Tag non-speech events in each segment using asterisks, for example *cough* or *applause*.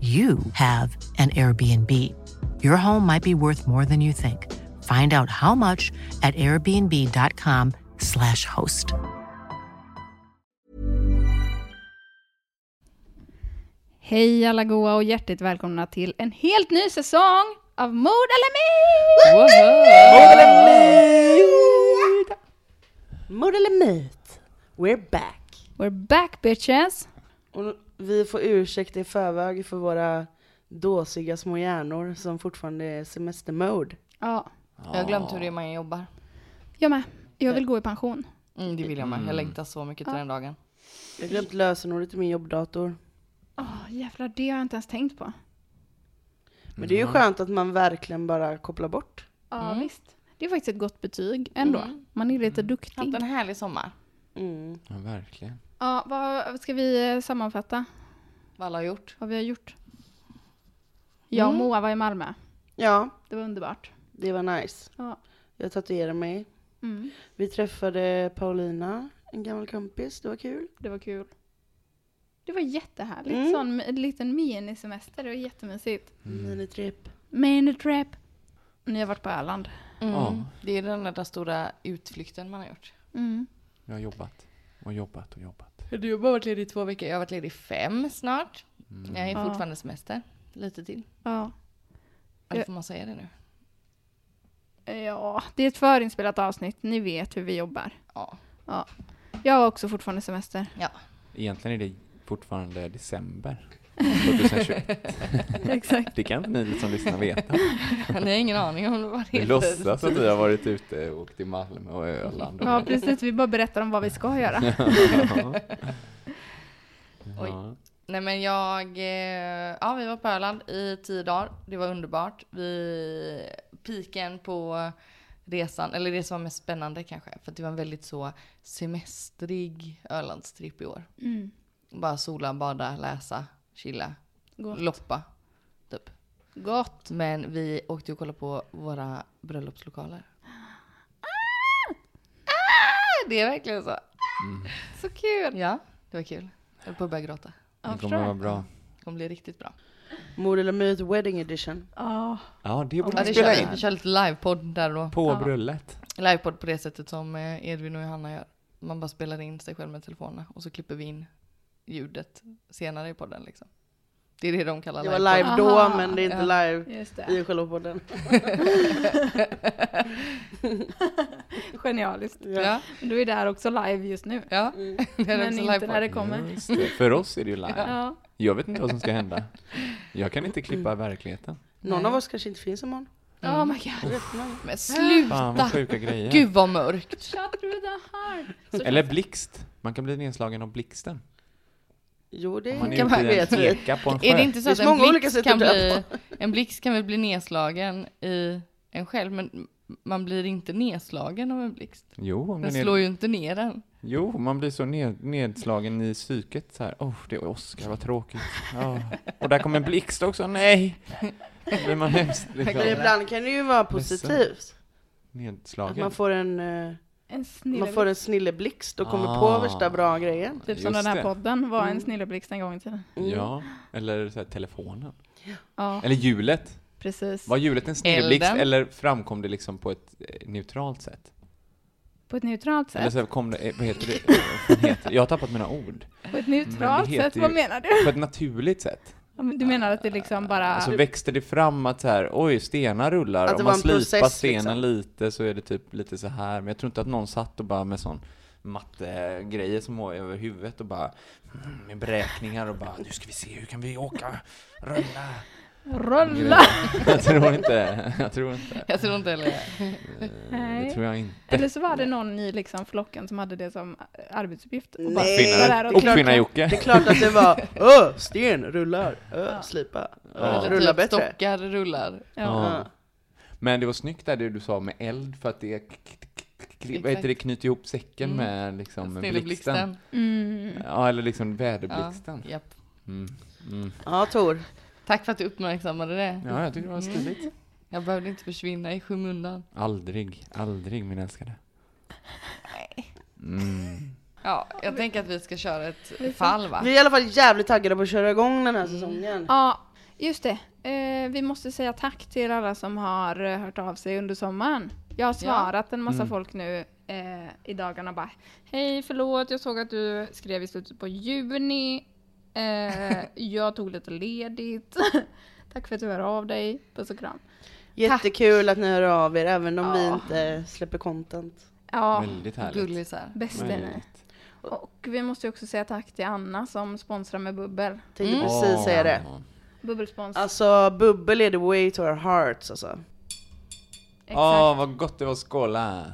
you have an Airbnb. Your home might be worth more than you think. Find out how much at airbnb.com/slash host. Hej alla goa och hjärtligt välkomna till en helt ny säsong av Mord eller myt! Mord eller myt? Mord eller myt? We're back. We're back bitches! Och vi får ursäkta i förväg för våra dåsiga små hjärnor som fortfarande är semestermode. Ja, Jag har glömt hur det är man jobbar. jag med. Jag vill gå i pension. Mm, det vill jag med. Jag längtar så mycket till Ja. den dagen. Jag har glömt lösenordet i min jobbdator. Åh jävlar, det har jag inte ens tänkt på. Men det är ju skönt att man verkligen bara kopplar bort. Ja Mm. visst. Det är faktiskt ett gott betyg ändå. Mm. Man är lite Haft duktig. en härlig sommar. Mm. Ja, verkligen. Ja, vad ska vi eh, sammanfatta Vad alla har gjort. vad vi har gjort? Jag och Mm. Moa var i Malmö. Ja, Det var underbart. det var nice. Ja. Jag tatuerade mig. Mm. Vi träffade Paulina, en gammal kompis. Det var kul. Det var kul. Det var jättehärligt. Mm. Sån en liten minisemester. Det var jättemysigt. Minitripp. Minitrip. Ni har varit på Öland. Mm. Ja. Det är den där stora utflykten man har gjort. Mm. Jag har jobbat och jobbat och jobbat. Du har bara varit ledig i två veckor. Jag har varit ledig i fem snart. Mm. Jag är Ja. fortfarande semester. Lite till. Ja. Eller Ja. får man säga det nu? ja, det är ett förinspelat avsnitt. Ni vet hur vi jobbar. Ja. Jag har också fortfarande semester. Egentligen är det fortfarande december 2021. *laughs* Exakt. Det kan inte ni som lyssnar veta. Ni har ingen aning om det var Vi låtsas att vi har varit ute och åkt till Malmö och Öland. Ja, precis. Vi bara berättar om vad vi ska göra. *laughs* Oj. Ja. Nej men jag, eh, ja vi var på Öland i tio dagar. Det var underbart. Vi, piken på resan, eller det som var mest spännande kanske, för att det var en väldigt så semestrig Ölandstripp i år. Mm. Bara sola, bada, läsa, chilla, Gott. loppa, typ. Gott. Men vi åkte och kollade på våra bröllopslokaler. Ah, det är verkligen så. Så kul. Ja, det var kul. Jag höll på att börja gråta. Det kommer vara bra. Det kommer bli riktigt bra. Mord eller myt wedding edition. Ja. Ja, det borde vi det spela in. vi kör lite livepodd där då. På Ja. brullet. Livepodd på det sättet som eh, Edvin och Johanna gör. Man bara spelar in sig själv med telefonerna och så klipper vi in ljudet senare i podden liksom. Det är det de kallar Det var live då, Aha. men det är inte Ja. live i själva podden. *laughs* Genialiskt. Ja, Du är där också live just nu. ja. Mm. *laughs* Det är Men inte när det kommer. Det. För oss är det ju live. Ja. Jag vet inte vad som ska hända. Jag kan inte klippa verkligheten. Någon Nej. av oss kanske inte finns imorgon. Oh my god. Man. Men Fan vad sluta! sjuka grejer. Gud vad mörkt. Shut through the heart. Så- Eller blixt. Man kan bli nedslagen av blixten. Jo, det man kan man i en vet vi. eka på en sjö. Är det inte så att en blixt, sätt kan att bli, *laughs* en blixt kan väl bli nedslagen i en själv, men man blir inte nedslagen av en blixt. Jo, om Den den slår ju inte ner den. Jo, man blir så ned, nedslagen i psyket så här. Åh, det är Oscar, vad tråkigt. Ja. Och där kommer en blixt också, nej! Då blir man hemskt *laughs* Men liksom, ibland kan det ju vara positivt. Att nedslagen. man får en, eh, En man får en snilleblixt och kommer Ah. på värsta bra grejen. Typ som den här det. podden var en Mm. snilleblixt en gång i tiden. Mm. Ja, eller så här, telefonen. Ja, Eller hjulet. precis. Var hjulet en snilleblixt Elden. eller framkom det liksom på ett eh, neutralt sätt? På ett neutralt Eller sätt. så kom det, eh, vad heter det? Vad heter? Jag har tappat mina ord. På ett neutralt sätt, vad ju- menar du? På ett naturligt sätt. Ja, men Du menar att det liksom bara... Alltså växte det fram att så här, oj, stenar rullar. Att det Om var man en slipar process, stenen liksom. lite så är det typ lite så här. Men jag tror inte att någon satt och bara med sån mattegrejer som var över huvudet och bara mm, med beräkningar och bara nu ska vi se hur kan vi åka, rulla. Rulla! Jag tror inte, jag tror inte. *laughs* Jag tror inte heller. Eh, Det Nej. tror jag inte. Eller så var det någon i liksom flocken som hade det som arbetsuppgift. Och bara Nej. och Det är klart- Uppfinna Det Jocke. är klart att det var öh, sten, rullar, öh, slipa, Ja. öh, Eller rulla typ bättre. stockar rullar. Ja. Ja. Men det var snyggt där det du sa med eld för att det vad heter det, knyter ihop säcken Mm. med liksom blixten. blixten. Mm. Ja, eller liksom Ja, väderblixten. japp. Mm. Mm. Ja, Tor. Tack för att du uppmärksammade det. Ja, jag tycker det var stiligt. Jag behövde inte försvinna i skymundan. Aldrig, aldrig min älskade. Mm. Ja, jag tänker att vi ska köra ett fall va? Vi är i alla fall jävligt taggade på att köra igång den här säsongen. Ja, just det. Eh, vi måste säga tack till alla som har eh, hört av sig under sommaren. Jag har svarat en massa Mm. folk nu eh, i dagarna bara Hej, förlåt, jag såg att du skrev i slutet på juni. Eh, jag tog lite ledigt. *laughs* tack för att du hör av dig. Puss och kram. Jättekul att ni hör av er, även om vi Ja. inte släpper content. Ja, Väldigt härligt. Gullisar. bäst är. Och vi måste också säga tack till Anna som sponsrar med bubbel. Tänkte Mm. precis säga det. Bubbelspons. Alltså, bubbel är the way to our hearts alltså. Åh, vad gott det var att skåla.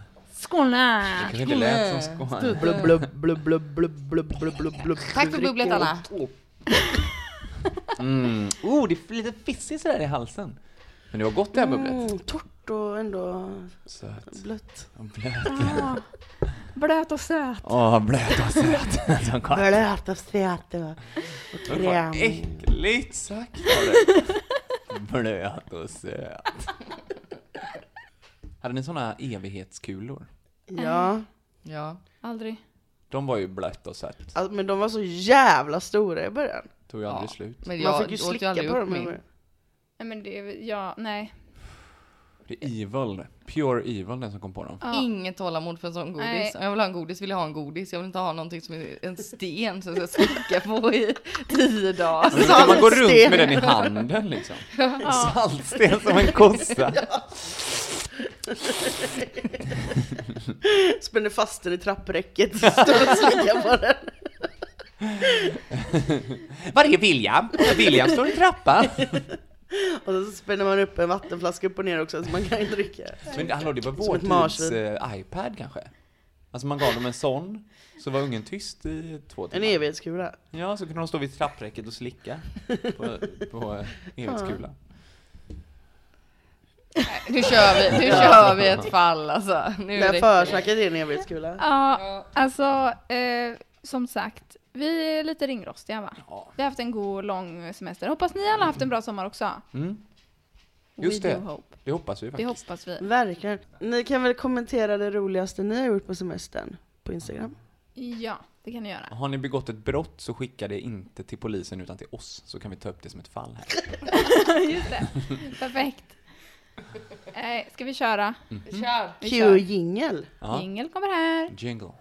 Skåne! Det kanske inte lät som skål. Blubb, blubb, blubb, blubb, blubb, blubb, blubb, blubb, blubb. Tack för bubblet alla. Mm. Oh, det är lite fissigt sådär i halsen. Men det var gott det här bubblet. Mm, torrt och ändå Söt blött. och blöt. Ah, blöt och söt. Åh, blöt och söt. *laughs* Blöt och söt och, och Vad äckligt sagt var det. *laughs* Blöt och söt. Hade ni såna evighetskulor? Ja, Ja. Aldrig. De var ju blött och sött. alltså, men de var så jävla stora i början. Tog ju aldrig Ja. slut. Men Man jag fick ju åt slicka aldrig på upp dem. min. men- Nej men det, är- ja, nej. Det är evil. Pure evil den som kom på dem. Ja. Inget tålamod för en sån godis. Nej. Om jag vill ha en godis vill jag ha en godis. Jag vill inte ha någonting som är en sten som jag ska slicka på i tio dagar. Men kan man gå runt med den i handen liksom. Saltsten som en kossa. Spänner fast den i trappräcket, står och på den. Var är William? William står i trappan. Och så spänner man upp en vattenflaska upp och ner också så man kan dricka. Men hallå, det var vår tids eh, iPad kanske? Alltså man gav dem en sån, så var ungen tyst i två En timmar. evighetskula. Ja, så kunde de stå vid trappräcket och slicka på, på *laughs* evighetskulan. Nu kör vi, nu kör vi ett fall alltså. Nu Det det. försnacket är en evighetskula. Ja, alltså eh, som sagt, vi är lite ringrostiga va? Ja. Vi har haft en god lång semester. Hoppas ni alla har haft en bra sommar också. Mm, Just We det. do hope. det hoppas vi Det faktiskt. hoppas vi. Verkligen. Ni kan väl kommentera det roligaste ni har gjort på semestern på Instagram? Ja, det kan ni göra. Har ni begått ett brott så skicka det inte till polisen utan till oss, så kan vi ta upp det som ett fall här. *laughs* Just det. Perfekt. Eh, ska vi köra? Q kör. jingel. Ja. Jingel kommer här. Jingle.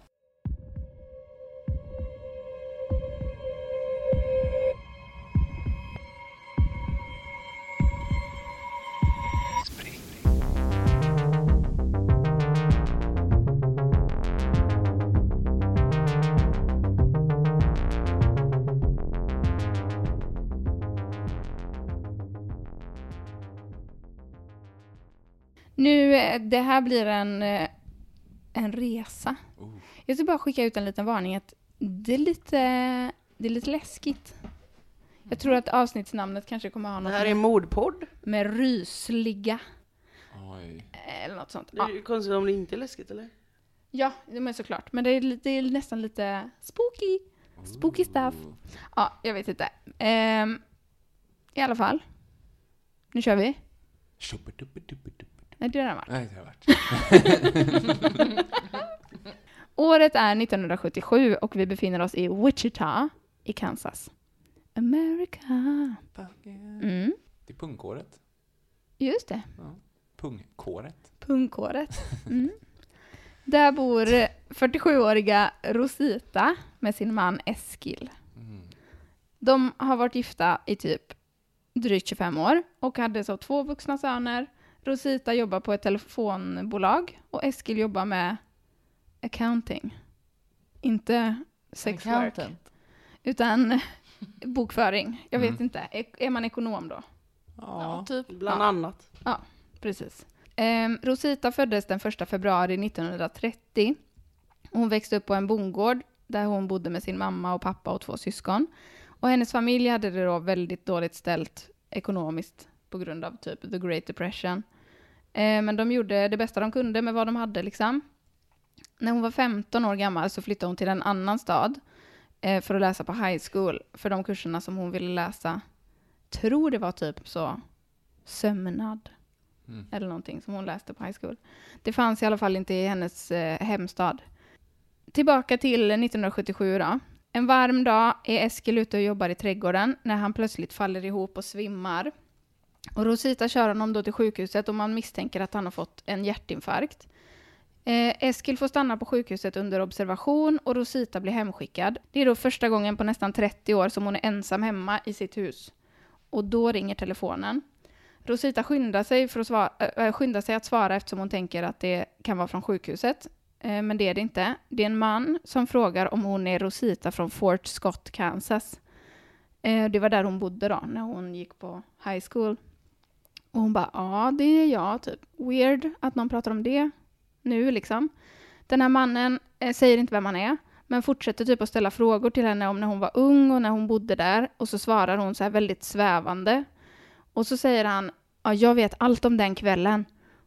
Nu, eh, det här blir en, eh, en resa. Oh. Jag ska bara skicka ut en liten varning att det är lite, det är lite läskigt. Jag tror att avsnittsnamnet kanske kommer ha Det något här är mordpodd. med rysliga Oj. eller något sånt. Det är konstigt om det inte är läskigt eller? ja det är såklart. Men det är, det är nästan lite spooky. Spooky stuff. Ja, jag vet inte. Ehm, I alla fall. Nu kör vi. Nej, det har den varit. Nej, det har varit. Året är 1977 och vi befinner oss i Wichita i Kansas. America. Mm, Det är punkåret. just det. Pungkåret. Punkåret. *laughs* Mm. Där bor 47-åriga Rosita med sin man Eskil. Mm. De har varit gifta i typ drygt 25 år och hade så två vuxna söner. Rosita jobbar på ett telefonbolag och Eskil jobbar med accounting. Inte sex work, utan *laughs* bokföring. Jag vet Mm. inte. Är är man ekonom då? Ja, typ. Bland Ja. annat. Precis. Ehm, Rosita föddes den 1 februari 1930. Hon växte upp på en bondgård där hon bodde med sin mamma och pappa och två syskon. Och hennes familj hade det då väldigt dåligt ställt ekonomiskt på grund av typ the great depression. Ehm, men de gjorde det bästa de kunde med vad de hade liksom. När hon var 15 år gammal så flyttade hon till en annan stad eh, för att läsa på high school för de kurserna som hon ville läsa. Tror det var typ så sömnad Mm. eller någonting som hon läste på high school. Det fanns i alla fall inte i hennes eh, hemstad. Tillbaka till 1977 då. En varm dag är Eskil ute och jobbar i trädgården när han plötsligt faller ihop och svimmar. Och Rosita kör honom då till sjukhuset och man misstänker att han har fått en hjärtinfarkt. Eh, Eskil får stanna på sjukhuset under observation och Rosita blir hemskickad. Det är då första gången på nästan 30 år som hon är ensam hemma i sitt hus. Och då ringer telefonen. Rosita skyndar sig, för att svara, äh, eh, eh, skyndar sig att svara eftersom hon tänker att det kan vara från sjukhuset. Eh, men det är det inte. Det är en man som frågar om hon är Rosita från Fort Scott, Kansas. Eh, det var där hon bodde då, när hon gick på high school. Och hon bara, ja det är jag, typ. Weird att någon pratar om det nu liksom. Den här mannen eh, säger inte vem han är, men fortsätter typ att ställa frågor till henne om när hon var ung och när hon bodde där. Och så svarar hon så här väldigt svävande. Och så säger han, ja, jag vet allt om den kvällen.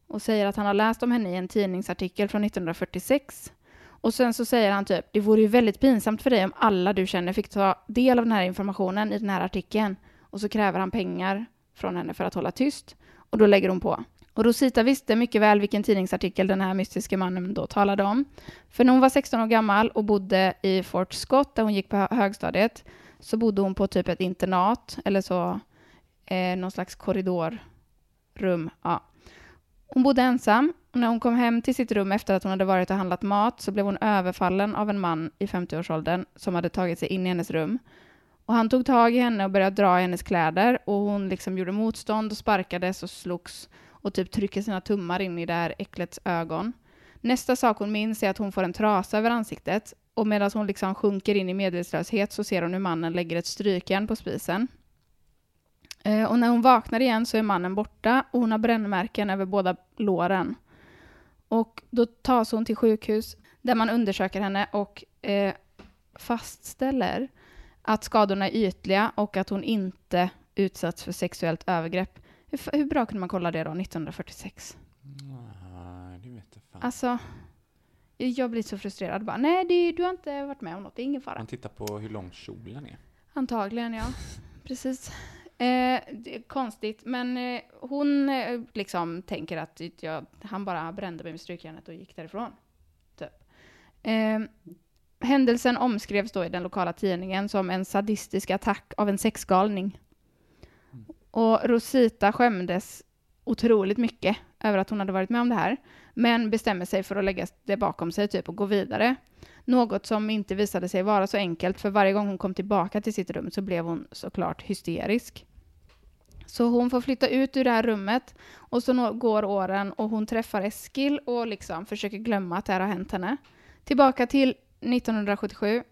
Och säger att han har läst om henne i en tidningsartikel från 1946. Och sen så säger han typ, det vore ju väldigt pinsamt för dig om alla du känner fick ta del av den här informationen i den här artikeln. Och så kräver han pengar från henne för att hålla tyst. Och då lägger hon på. Och Rosita visste mycket väl vilken tidningsartikel den här mystiska mannen då talade om. För när hon var 16 år gammal och bodde i Fort Scott, där hon gick på högstadiet, så bodde hon på typ ett internat, eller så eh, någon slags korridorrum. Ja. Hon bodde ensam och när hon kom hem till sitt rum efter att hon hade varit och handlat mat så blev hon överfallen av en man i 50-årsåldern som hade tagit sig in i hennes rum. Och han tog tag i henne och började dra i hennes kläder och hon liksom gjorde motstånd och sparkades och slogs och typ trycker sina tummar in i det här äcklets ögon. Nästa sak hon minns är att hon får en trasa över ansiktet och medan hon liksom sjunker in i medvetslöshet så ser hon hur mannen lägger ett strykjärn på spisen. Eh, och när hon vaknar igen så är mannen borta och hon har brännmärken över båda låren. Och då tas hon till sjukhus där man undersöker henne och eh, fastställer att skadorna är ytliga och att hon inte utsatts för sexuellt övergrepp. Hur, hur bra kunde man kolla det då, 1946? Nej, det vet jag fan. Alltså, jag blir så frustrerad. Bara, Nej, det, du har inte varit med om något, det är ingen fara. Man tittar på hur lång kjolen är. Antagligen, ja. *laughs* Precis. Eh, konstigt, men eh, hon eh, liksom tänker att jag, han bara brände mig med strykjärnet och gick därifrån. Typ. Händelsen omskrevs då i den lokala tidningen som en sadistisk attack av en sexgalning. Och Rosita skämdes otroligt mycket över att hon hade varit med om det här, men bestämmer sig för att lägga det bakom sig typ och gå vidare. Något som inte visade sig vara så enkelt, för varje gång hon kom tillbaka till sitt rum så blev hon såklart hysterisk. Så hon får flytta ut ur det här rummet och så går åren och hon träffar Eskil och liksom försöker glömma att det här har hänt henne. Tillbaka till 1977.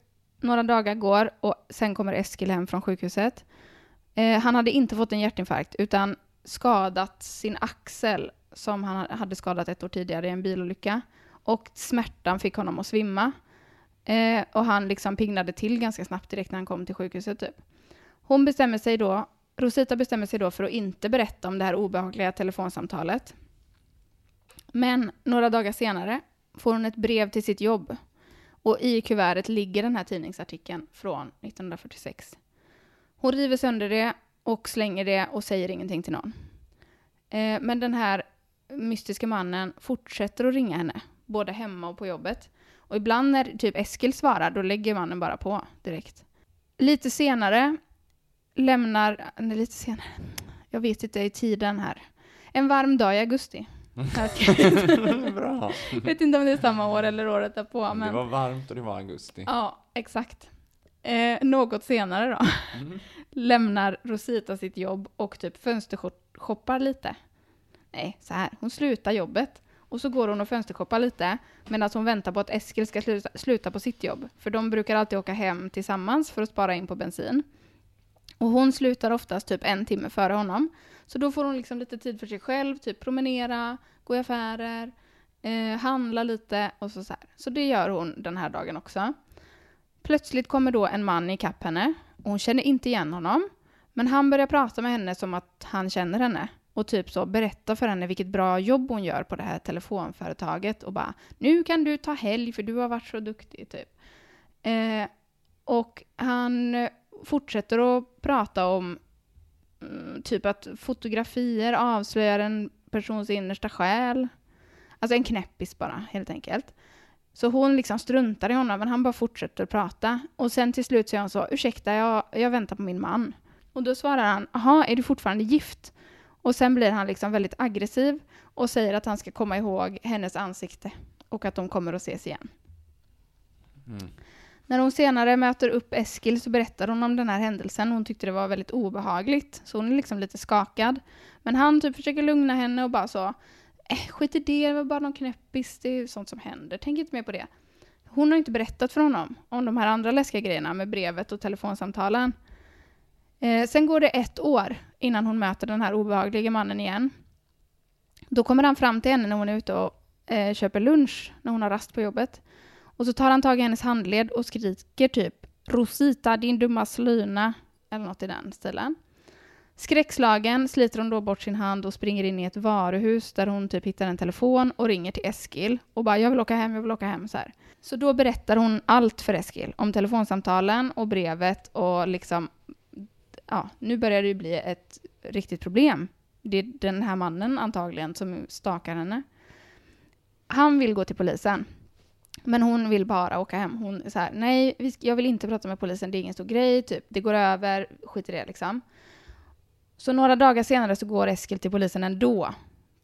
Några dagar går och sen kommer Eskil hem från sjukhuset. Eh, han hade inte fått en hjärtinfarkt utan skadat sin axel som han hade skadat ett år tidigare i en bilolycka. Och smärtan fick honom att svimma. Eh, och han liksom pignade till ganska snabbt direkt när han kom till sjukhuset. Typ. Hon bestämmer sig då, Rosita bestämmer sig då för att inte berätta om det här obehagliga telefonsamtalet. Men några dagar senare får hon ett brev till sitt jobb. Och i kuvertet ligger den här tidningsartikeln från 1946. Hon river sönder det och slänger det och säger ingenting till någon. Eh, men den här mystiska mannen fortsätter att ringa henne, både hemma och på jobbet. Och ibland när typ Eskil svarar, då lägger mannen bara på direkt. Lite senare lämnar, nej, lite senare, jag vet inte i tiden här. En varm dag i augusti. *laughs* Bra. Jag vet inte om det är samma år eller året därpå, Det men var varmt och det var augusti. ja, exakt. Eh, något senare då lämnar Rosita sitt jobb och typ fönstershoppar lite. Nej, så här. Hon slutar jobbet och så går hon och fönstershoppar lite medan hon väntar på att Eskil ska sluta, sluta på sitt jobb. För de brukar alltid åka hem tillsammans för att spara in på bensin. Och hon slutar oftast typ en timme före honom. Så då får hon liksom lite tid för sig själv, typ promenera, gå i affärer, eh, handla lite och så, så här. Så det gör hon den här dagen också. Plötsligt kommer då en man ikapp henne och hon känner inte igen honom. Men han börjar prata med henne som att han känner henne och typ så berätta för henne vilket bra jobb hon gör på det här telefonföretaget och bara nu kan du ta helg för du har varit så duktig typ. Eh, och han fortsätter att prata om mm, typ att fotografier avslöjar en persons innersta själ. Alltså en knäppis bara, helt enkelt. Så hon liksom struntar i honom, men han bara fortsätter prata. Och sen till slut säger hon så, ursäkta, jag, jag väntar på min man. Och då svarar han, jaha, är du fortfarande gift? Och sen blir han liksom väldigt aggressiv och säger att han ska komma ihåg hennes ansikte och att de kommer att ses igen. Mm. När hon senare möter upp Eskil så berättar hon om den här händelsen. Hon tyckte det var väldigt obehagligt, så hon är liksom lite skakad. Men han typ försöker lugna henne och bara så, eh, skit i det, det var bara någon knäppis, det är ju sånt som händer, tänk inte mer på det. Hon har inte berättat för honom om de här andra läskiga grejerna med brevet och telefonsamtalen. Eh, sen går det ett år innan hon möter den här obehagliga mannen igen. Då kommer han fram till henne när hon är ute och eh, köper lunch, när hon har rast på jobbet. Och så tar han tag i hennes handled och skriker typ Rosita, din dumma slyna, eller något i den stilen. Skräckslagen sliter hon då bort sin hand och springer in i ett varuhus där hon typ hittar en telefon och ringer till Eskil och bara jag vill åka hem, jag vill åka hem så här. Så då berättar hon allt för Eskil om telefonsamtalen och brevet och liksom ja, nu börjar det ju bli ett riktigt problem. Det är den här mannen antagligen som stakar henne. Han vill gå till polisen. Men hon vill bara åka hem. Hon är så här, nej, jag vill inte prata med polisen, det är ingen stor grej, typ. Det går över, skit i det liksom. Så några dagar senare så går Eskil till polisen ändå,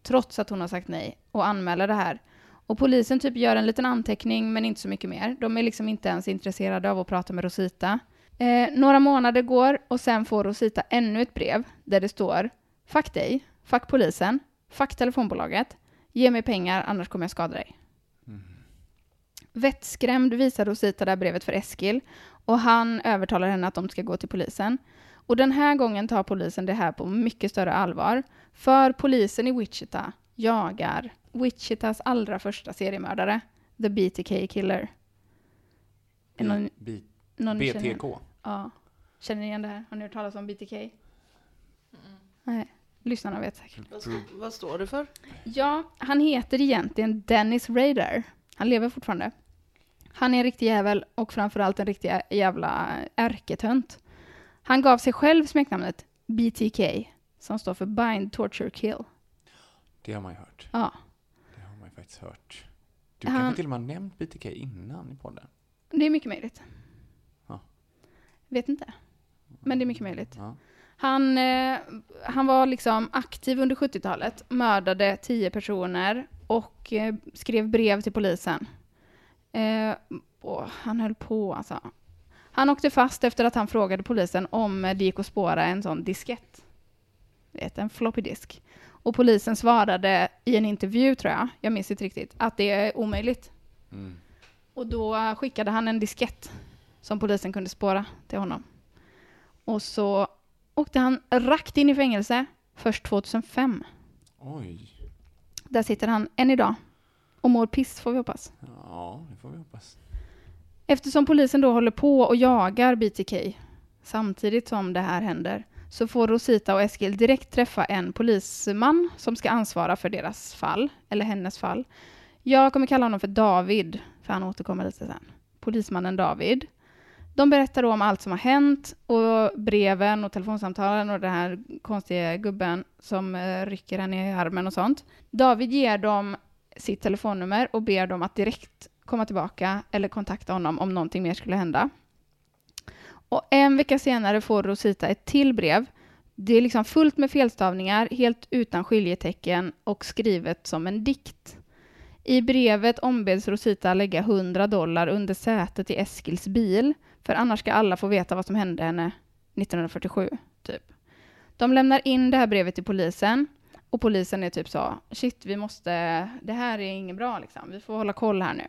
trots att hon har sagt nej, och anmäler det här. Och polisen typ gör en liten anteckning, men inte så mycket mer. De är liksom inte ens intresserade av att prata med Rosita. Eh, några månader går och sen får Rosita ännu ett brev där det står Fuck dig, fuck polisen, fuck telefonbolaget, ge mig pengar annars kommer jag skada dig. Vettskrämd visar Rosita det här brevet för Eskil och han övertalar henne att de ska gå till polisen. Och den här gången tar polisen det här på mycket större allvar. För polisen i Wichita jagar Wichitas allra första seriemördare, The BTK Killer. Är någon, B- någon BTK. Ja. Känner ni igen det här? Har ni hört talas om BTK? Nej, lyssnarna vet säkert. Vad, st- vad står det för? Ja, han heter egentligen Dennis Rader. Han lever fortfarande. Han är en riktig jävel och framförallt en riktig jävla ärketönt. Han gav sig själv smeknamnet BTK, som står för Bind, Torture, Kill. Det har man ju hört. Ja, Det har man ju faktiskt hört. Du Han- kanske till och med har nämnt BTK innan i podden? det är mycket möjligt. Ja. Vet inte. Men det är mycket möjligt. Ja. Han, eh, han var liksom aktiv under 70-talet, mördade tio personer och eh, skrev brev till polisen. Eh, och han höll på alltså. Han åkte fast efter att han frågade polisen om det gick att spåra en sån diskett. Vet, en floppy disk. Och polisen svarade i en intervju, tror jag, jag minns inte riktigt, att det är omöjligt. Mm. Och då skickade han en diskett som polisen kunde spåra till honom. Och så åkte han rakt in i fängelse först 2005. Oj. Där sitter han än idag. Och mår piss får vi hoppas. Ja, det får vi hoppas. Eftersom polisen då håller på och jagar BTK samtidigt som det här händer så får Rosita och Eskil direkt träffa en polisman som ska ansvara för deras fall, eller hennes fall. Jag kommer kalla honom för David, för han återkommer lite sen. Polismannen David. De berättar då om allt som har hänt och breven och telefonsamtalen och den här konstiga gubben som eh, rycker henne i armen och sånt. David ger dem sitt telefonnummer och ber dem att direkt komma tillbaka eller kontakta honom om någonting mer skulle hända. Och en vecka senare får Rosita ett till brev. Det är liksom fullt med felstavningar, helt utan skiljetecken och skrivet som en dikt. I brevet ombeds Rosita lägga 100 dollar under sätet i Eskils bil För annars ska alla få veta vad som hände henne 1947, typ. De lämnar in det här brevet till polisen och polisen är typ så, shit, vi måste, det här är inget bra liksom, vi får hålla koll här nu.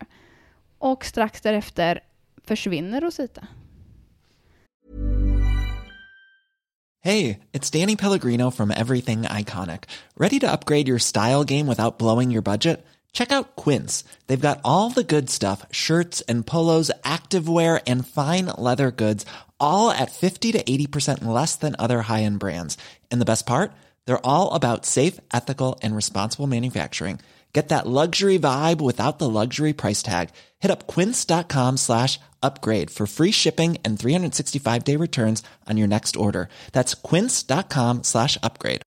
Och strax därefter försvinner Rosita. Hey, it's Danny Pellegrino from Everything Iconic. Ready to upgrade your style game without blowing your budget? Check out Quince. They've got all the good stuff shirts and polos, activewear, and fine leather goods, all at 50 to 80% less than other high end brands. And the best part? They're all about safe, ethical, and responsible manufacturing. Get that luxury vibe without the luxury price tag. Hit up quince.com slash upgrade for free shipping and 365 day returns on your next order. That's quince.com slash upgrade.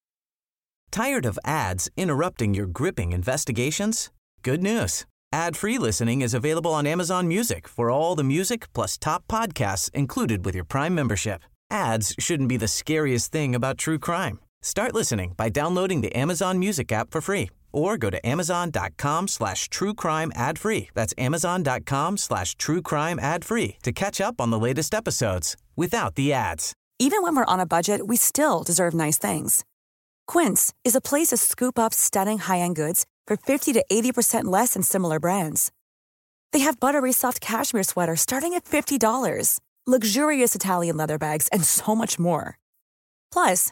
Tired of ads interrupting your gripping investigations? Good news. Ad-free listening is available on Amazon Music for all the music plus top podcasts included with your Prime membership. Ads shouldn't be the scariest thing about true crime. Start listening by downloading the Amazon Music app for free or go to amazon.com slash true crime ad free. That's amazon.com slash true crime ad free to catch up on the latest episodes without the ads. Even when we're on a budget, we still deserve nice things. Quince is a place to scoop up stunning high-end goods for 50 to 80% less than similar brands. They have buttery soft cashmere sweaters starting at $50, luxurious Italian leather bags, and so much more. Plus,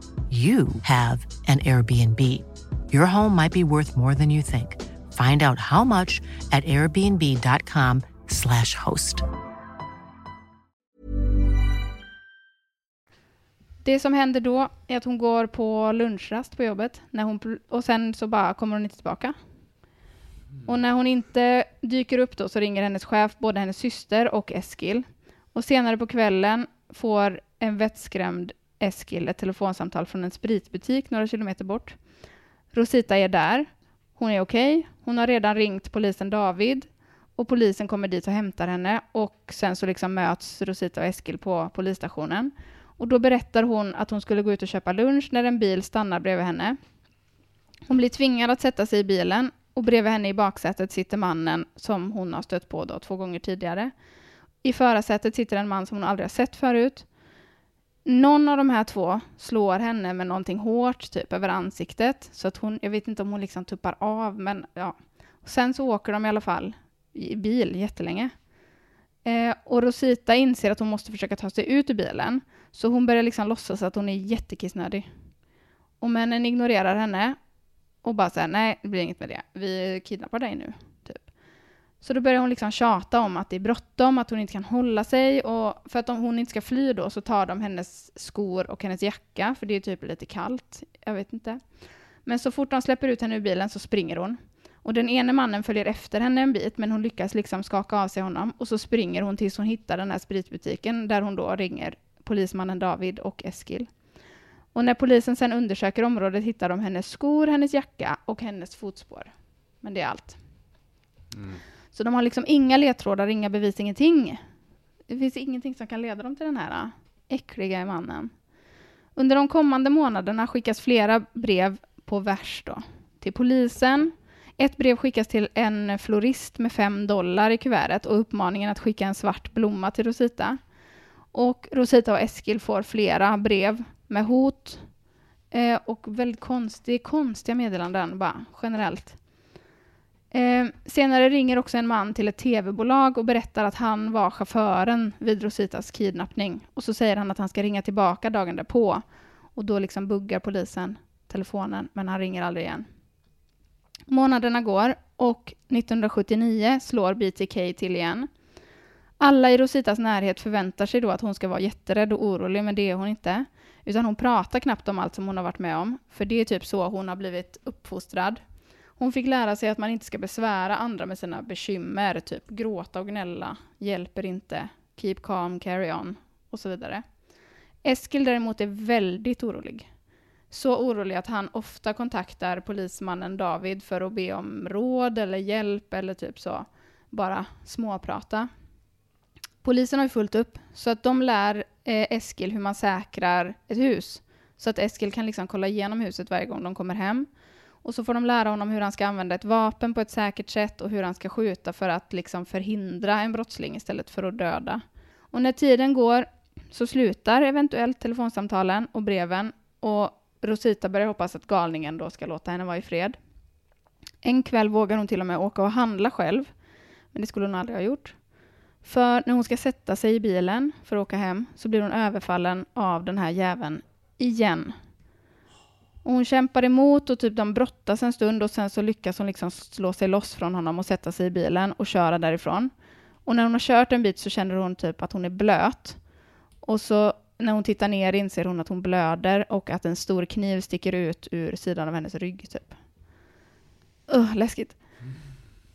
you have an Airbnb. Your home might be worth more than you think. Find out how much at airbnb.com slash host. Det som händer då är att hon går på lunchrast på jobbet när hon, och sen så bara kommer hon inte tillbaka. Och när hon inte dyker upp då så ringer hennes chef både hennes syster och Eskil. Och senare på kvällen får en vettskrämd Eskil ett telefonsamtal från en spritbutik några kilometer bort. Rosita är där. Hon är okej. Hon har redan ringt polisen David och polisen kommer dit och hämtar henne och sen så liksom möts Rosita och Eskil på polisstationen. Och då berättar hon att hon skulle gå ut och köpa lunch när en bil stannar bredvid henne. Hon blir tvingad att sätta sig i bilen och bredvid henne i baksätet sitter mannen som hon har stött på då två gånger tidigare. I förarsätet sitter en man som hon aldrig har sett förut. Någon av de här två slår henne med någonting hårt, typ över ansiktet, så att hon, jag vet inte om hon liksom tuppar av, men ja. Sen så åker de i alla fall i bil jättelänge. Eh, och Rosita inser att hon måste försöka ta sig ut ur bilen, så hon börjar liksom låtsas att hon är jättekissnödig. Och männen ignorerar henne och bara säger nej, det blir inget med det. Vi kidnappar dig nu. Så då börjar hon liksom tjata om att det är bråttom, att hon inte kan hålla sig och för att om hon inte ska fly då så tar de hennes skor och hennes jacka, för det är typ lite kallt. Jag vet inte. Men så fort de släpper ut henne ur bilen så springer hon. Och den ene mannen följer efter henne en bit, men hon lyckas liksom skaka av sig honom och så springer hon tills hon hittar den här spritbutiken där hon då ringer polismannen David och Eskil. Och när polisen sen undersöker området hittar de hennes skor, hennes jacka och hennes fotspår. Men det är allt. Mm. Så de har liksom inga ledtrådar, inga bevis, ingenting. Det finns ingenting som kan leda dem till den här äh, äckliga mannen. Under de kommande månaderna skickas flera brev på vers då, till polisen. Ett brev skickas till en florist med fem dollar i kuvertet och uppmaningen att skicka en svart blomma till Rosita. Och Rosita och Eskil får flera brev med hot eh, och väldigt konstig, konstiga meddelanden bara generellt. Eh, senare ringer också en man till ett tv-bolag och berättar att han var chauffören vid Rositas kidnappning. Och så säger han att han ska ringa tillbaka dagen därpå. Och då liksom buggar polisen telefonen, men han ringer aldrig igen. Månaderna går och 1979 slår BTK till igen. Alla i Rositas närhet förväntar sig då att hon ska vara jätterädd och orolig, men det är hon inte. Utan hon pratar knappt om allt som hon har varit med om, för det är typ så hon har blivit uppfostrad. Hon fick lära sig att man inte ska besvära andra med sina bekymmer, typ gråta och gnälla, hjälper inte, keep calm, carry on och så vidare. Eskil däremot är väldigt orolig. Så orolig att han ofta kontaktar polismannen David för att be om råd eller hjälp eller typ så, bara småprata. Polisen har ju fullt upp, så att de lär eh, Eskil hur man säkrar ett hus. Så att Eskil kan liksom kolla igenom huset varje gång de kommer hem. Och så får de lära honom hur han ska använda ett vapen på ett säkert sätt och hur han ska skjuta för att liksom förhindra en brottsling istället för att döda. Och när tiden går så slutar eventuellt telefonsamtalen och breven och Rosita börjar hoppas att galningen då ska låta henne vara i fred. En kväll vågar hon till och med åka och handla själv, men det skulle hon aldrig ha gjort. För när hon ska sätta sig i bilen för att åka hem så blir hon överfallen av den här jäveln igen. Och hon kämpar emot och typ de brottas en stund och sen så lyckas hon liksom slå sig loss från honom och sätta sig i bilen och köra därifrån. Och när hon har kört en bit så känner hon typ att hon är blöt. Och så när hon tittar ner inser hon att hon blöder och att en stor kniv sticker ut ur sidan av hennes rygg typ. Uh, läskigt.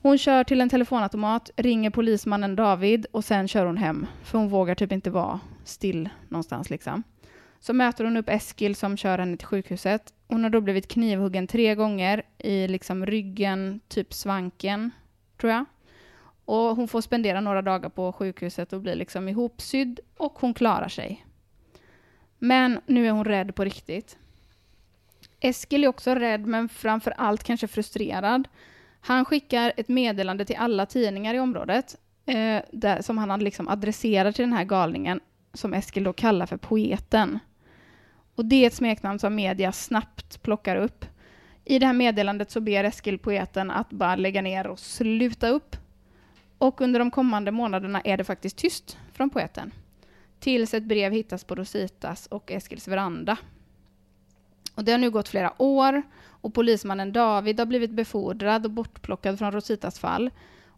Hon kör till en telefonautomat, ringer polismannen David och sen kör hon hem. För hon vågar typ inte vara still någonstans liksom. Så möter hon upp Eskil som kör henne till sjukhuset. Hon har då blivit knivhuggen tre gånger i liksom ryggen, typ svanken, tror jag. Och hon får spendera några dagar på sjukhuset och blir liksom ihopsydd och hon klarar sig. Men nu är hon rädd på riktigt. Eskil är också rädd, men framför allt kanske frustrerad. Han skickar ett meddelande till alla tidningar i området eh, där, som han liksom adresserar till den här galningen som Eskil då kallar för poeten. Och det är ett smeknamn som media snabbt plockar upp. I det här meddelandet så ber Eskil poeten att bara lägga ner och sluta upp. Och under de kommande månaderna är det faktiskt tyst från poeten. Tills ett brev hittas på Rositas och Eskils veranda. Och det har nu gått flera år och polismannen David har blivit befordrad och bortplockad från Rositas fall.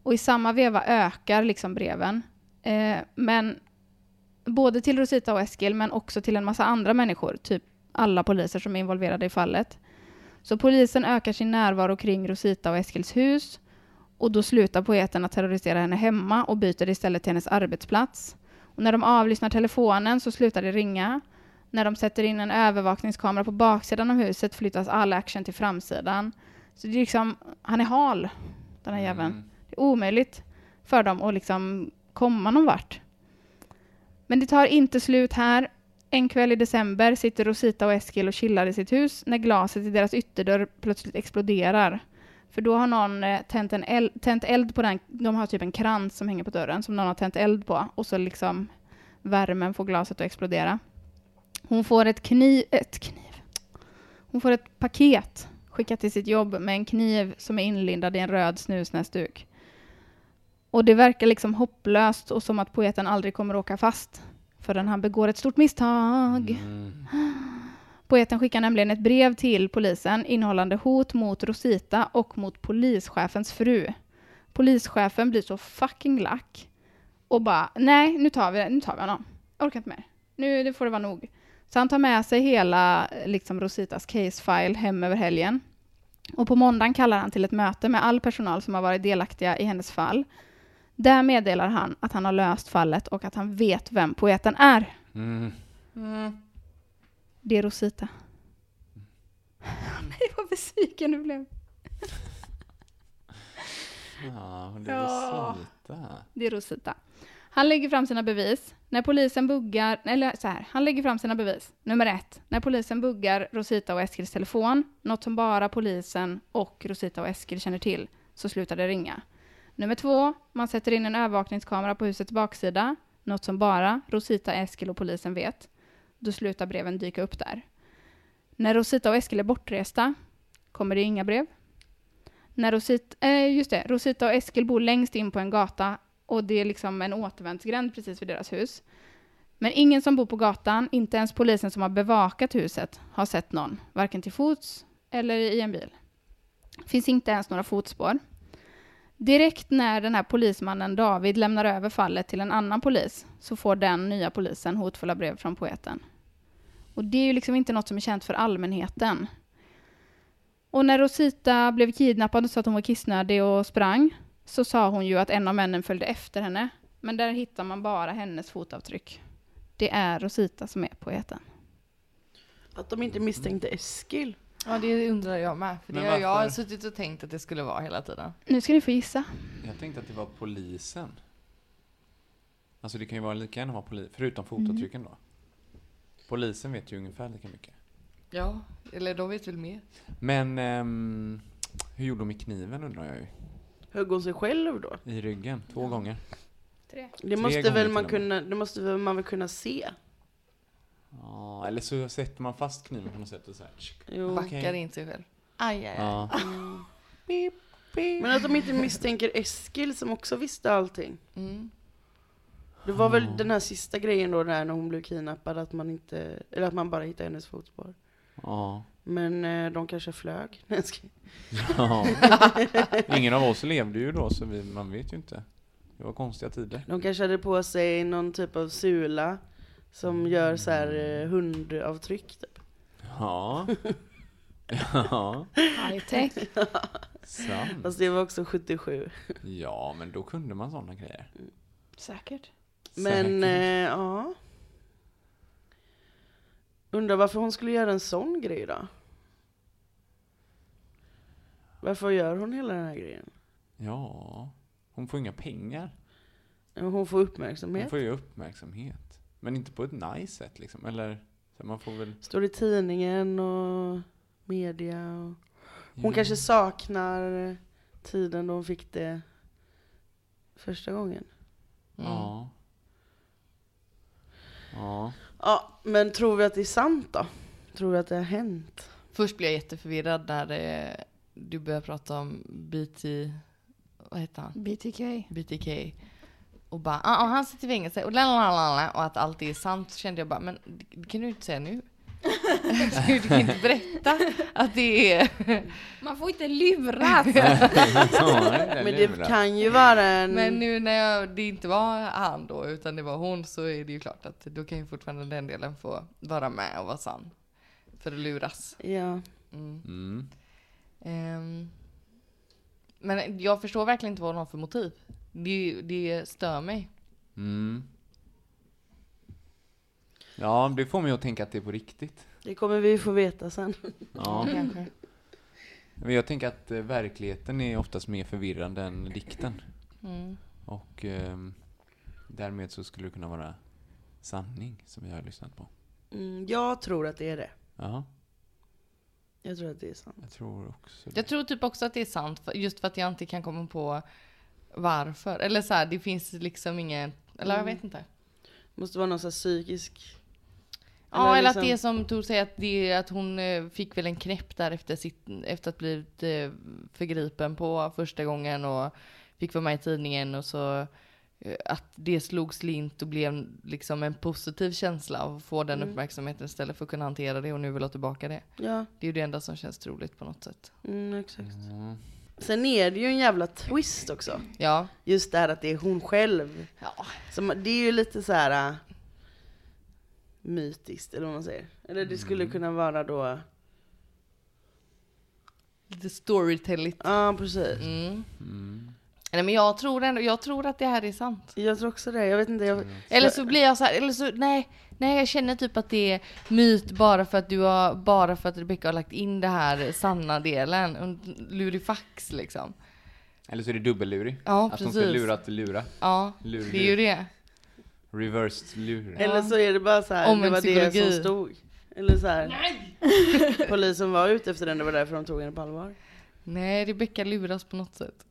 Och i samma veva ökar liksom breven. Eh, men både till Rosita och Eskil, men också till en massa andra människor, typ alla poliser som är involverade i fallet. Så polisen ökar sin närvaro kring Rosita och Eskils hus och då slutar poeten att terrorisera henne hemma och byter istället till hennes arbetsplats. Och när de avlyssnar telefonen så slutar det ringa. När de sätter in en övervakningskamera på baksidan av huset flyttas all action till framsidan. Så det är liksom, han är hal, den här jäveln. Mm. Det är omöjligt för dem att liksom komma någon vart. Men det tar inte slut här. En kväll i december sitter Rosita och Eskil och chillar i sitt hus när glaset i deras ytterdörr plötsligt exploderar. För då har någon eh, tänt, en eld, tänt eld på den, de har typ en krans som hänger på dörren som någon har tänt eld på och så liksom värmen får glaset att explodera. Hon får ett kniv, ett kniv. Hon får ett paket skickat till sitt jobb med en kniv som är inlindad i en röd snusnäsduk. Och det verkar liksom hopplöst och som att poeten aldrig kommer åka fast förrän han begår ett stort misstag. Mm. Poeten skickar nämligen ett brev till polisen innehållande hot mot Rosita och mot polischefens fru. Polischefen blir så fucking lack och bara nej, nu tar vi, nu tar vi honom. Jag orkar inte mer. Nu det får det vara nog. Så han tar med sig hela liksom Rositas case file hem över helgen. Och på måndagen kallar han till ett möte med all personal som har varit delaktiga i hennes fall. Där meddelar han att han har löst fallet och att han vet vem poeten är. Mm. Det är Rosita. *laughs* Nej, vad besviken du blev. *laughs* Ja, det är. Rosita. Det är Rosita. Han lägger fram sina bevis. När polisen buggar, eller så här, han lägger fram sina bevis. Nummer ett, när polisen buggar Rosita och Eskils telefon, något som bara polisen och Rosita och Eskil känner till, så slutar det ringa. Nummer två, man sätter in en övervakningskamera på husets baksida, något som bara Rosita, Eskil och polisen vet. Då slutar breven dyka upp där. När Rosita och Eskil är bortresta kommer det inga brev. När Rosita, eh, just det, Rosita och Eskil bor längst in på en gata och det är liksom en återvändsgränd precis vid deras hus. Men ingen som bor på gatan, inte ens polisen som har bevakat huset, har sett någon, varken till fots eller i en bil. Finns inte ens några fotspår. Direkt när den här polismannen David lämnar över fallet till en annan polis så får den nya polisen hotfulla brev från poeten. Och det är ju liksom inte något som är känt för allmänheten. Och när Rosita blev kidnappad och sa att hon var kissnödig och sprang så sa hon ju att en av männen följde efter henne. Men där hittar man bara hennes fotavtryck. Det är Rosita som är poeten. Att de inte misstänkte Eskil. Ja, det undrar jag med. För det Men har jag varför? suttit och tänkt att det skulle vara hela tiden. Nu ska ni få gissa. Jag tänkte att det var polisen. Alltså det kan ju vara lika gärna vara polis, förutom fotavtrycken då. Polisen vet ju ungefär lika mycket. Ja, eller de vet väl mer. Men ehm, hur gjorde de med kniven undrar jag ju. Högg hon sig själv då? I ryggen, två gånger. Tre. Det måste gånger väl man till och med. kunna, det måste väl man väl kunna se? Ja, eller så sätter man fast kniven på något sätt och så här. Jo. Backar in sig själv. Aj, aj, aj. Ja. Men att de inte misstänker Eskil som också visste allting. Mm. Det var väl den här sista grejen då där när hon blev kidnappad, att man inte, eller att man bara hittade hennes fotspår. Ja. Men eh, de kanske flög. *laughs* Nej, ja. *laughs* Ingen av oss levde ju då så vi, man vet ju inte. Det var konstiga tider. De kanske hade på sig någon typ av sula som gör så här eh, hundavtryck typ. Ja. *laughs* Ja, High tech. sant. Fast det var också 77. Ja, men då kunde man sådana grejer. Säkert. Men Säkert. eh, ja. Undrar varför hon skulle göra en sån grej då? Varför gör hon hela den här grejen? Ja, hon får inga pengar. Hon får Hon uppmärksamhet. får ju uppmärksamhet. Men inte på ett nice sätt liksom. Eller, så man får väl... Står i tidningen och media. Och... Hon Ja. kanske saknar tiden då hon fick det första gången. Mm. Ja. Ja. Ja, men tror vi att det är sant då? Tror vi att det har hänt? Först blev jag jätteförvirrad när eh, du började prata om BT... Vad heter han? BTK. BTK. Och bara, ah, han sitter i fängelse och lalalala och att allt är sant så kände jag bara, men det kan du inte säga nu. *laughs* du kan inte berätta att det är... Man får inte luras! *laughs* Men det kan ju vara en... Men nu när jag, det inte var han då utan det var hon så är det ju klart att då kan ju fortfarande den delen få vara med och vara sann. För att luras. Ja. Mm. Mm. Ehm, men jag förstår verkligen inte vad hon har för motiv. Det, det stör mig. Mm. Ja, det får mig att tänka att det är på riktigt. Det kommer vi få veta sen. Ja. *laughs* Kanske. Men jag tänker att eh, verkligheten är oftast mer förvirrande än dikten. Mm. Och ehm, därmed så skulle det kunna vara sanning som vi har lyssnat på. Mm, jag tror att det är det. Ja, Jag tror att det är sant. jag tror också det. Jag tror typ också att det är sant, just för att jag inte kan komma på varför. Eller så här, det finns liksom ingen, eller jag Mm. vet inte. Måste vara någon sån här psykisk... Ja, eller liksom- att det är som Tor säger, att, det, att hon eh, fick väl en knäpp där efter, sitt, efter att blivit eh, förgripen på första gången och fick vara med i tidningen och så eh, att det slog slint och blev liksom en positiv känsla av att få den Mm. uppmärksamheten istället för att kunna hantera det och nu vill ha tillbaka det. Ja, Det är ju det enda som känns troligt på något sätt. mm, exakt. Mm. Sen är det ju en jävla twist också. Ja. Just det här att det är hon själv. Ja. Som, det är ju lite så här äh, mytiskt, eller vad man säger. Eller det skulle kunna vara då... Lite storytelligt. Ja, precis. Mm. Mm. Nej men jag tror ändå, jag tror att det här är sant. Jag tror också det. Jag vet inte, jag... Eller så blir jag så här, eller så, nej, nej jag känner typ att det är myt bara för att du har, bara för att Rebecca har lagt in det här sanna delen, en lurifax liksom. Eller så är det dubbellurig. Ja, att de ska precis. lura att lura. Ja, Lur, det är ju det. Reversed lur. Eller så är det bara så här, Omvänd det var det psykologi. som stod. Eller så här. *laughs* Polisen var ute efter den, det var därför de tog henne på allvar. Nej, Rebecca luras på något sätt.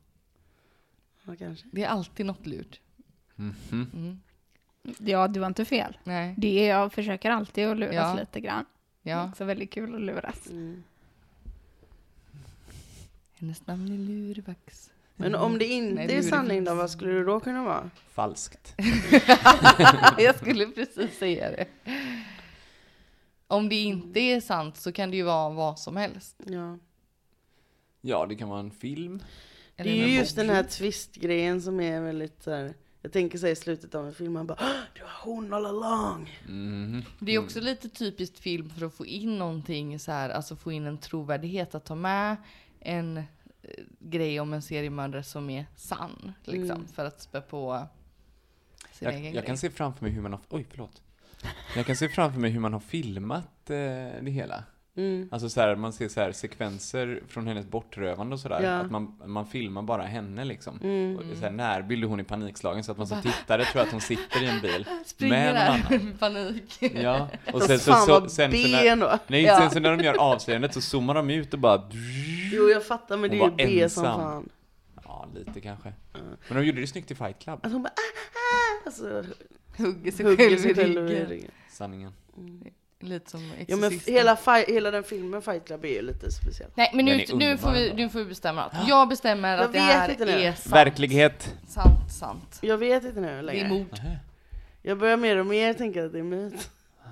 Ja, kanske. Det är alltid något lurt. Mhm. Mm. Ja, du var inte fel. Nej, Det är, jag försöker alltid att luras Ja. lite grann. Det är ja. också väldigt kul att luras. Mm. Hennes namn är Lurifax. Men om det inte Nej, är sanning då, vad skulle det då kunna vara? Falskt. *laughs* jag skulle precis säga det. Om det inte är sant så kan det ju vara vad som helst. Ja. Ja, det kan vara en film. Det är ju just den här twist-grejen som är väldigt så här. Jag tänker säga i slutet av en film, man bara "Ah, det var hon all along. Mhm. Det är också lite typiskt film för att få in någonting så här, alltså få in en trovärdighet att ta med en eh, grej om en seriemördare som är sann. Liksom, Mm. för att spä på sin Jag, egen jag grej. kan se framför mig hur man har, oj förlåt. Jag kan se framför mig hur man har filmat eh, det hela. Mm. Alltså så här, man ser så här sekvenser från hennes bortrövande och sådär. Ja. Att man, man filmar bara henne liksom. Mm. Och så här, närbild hon är panikslagen så att man som tittare tror att hon sitter i en bil. *laughs* Springer där i *laughs* panik. Ja, *laughs* och sen så, så, sen, så ben när, då. nej, Ja. sen så när de gör avslöjandet så zoomar de ut och bara Jo jag fattar men det är ju B som ensam. fan. Ja, lite kanske. Men de gjorde det snyggt i Fight Club. Att hon bara ah, ah, alltså, Hugger sig själv i i ryggen. Sanningen. Lite som Ja men hela, hela den filmen Fight Club är ju lite speciell. Nej men nu, nu, får vi, nu får vi bestämma något. Jag bestämmer Jag att det här inte nu. är sant. Verklighet. Sant, sant. Jag vet inte nu Det är längre. mord. Jag börjar mer och mer tänka att det är myt.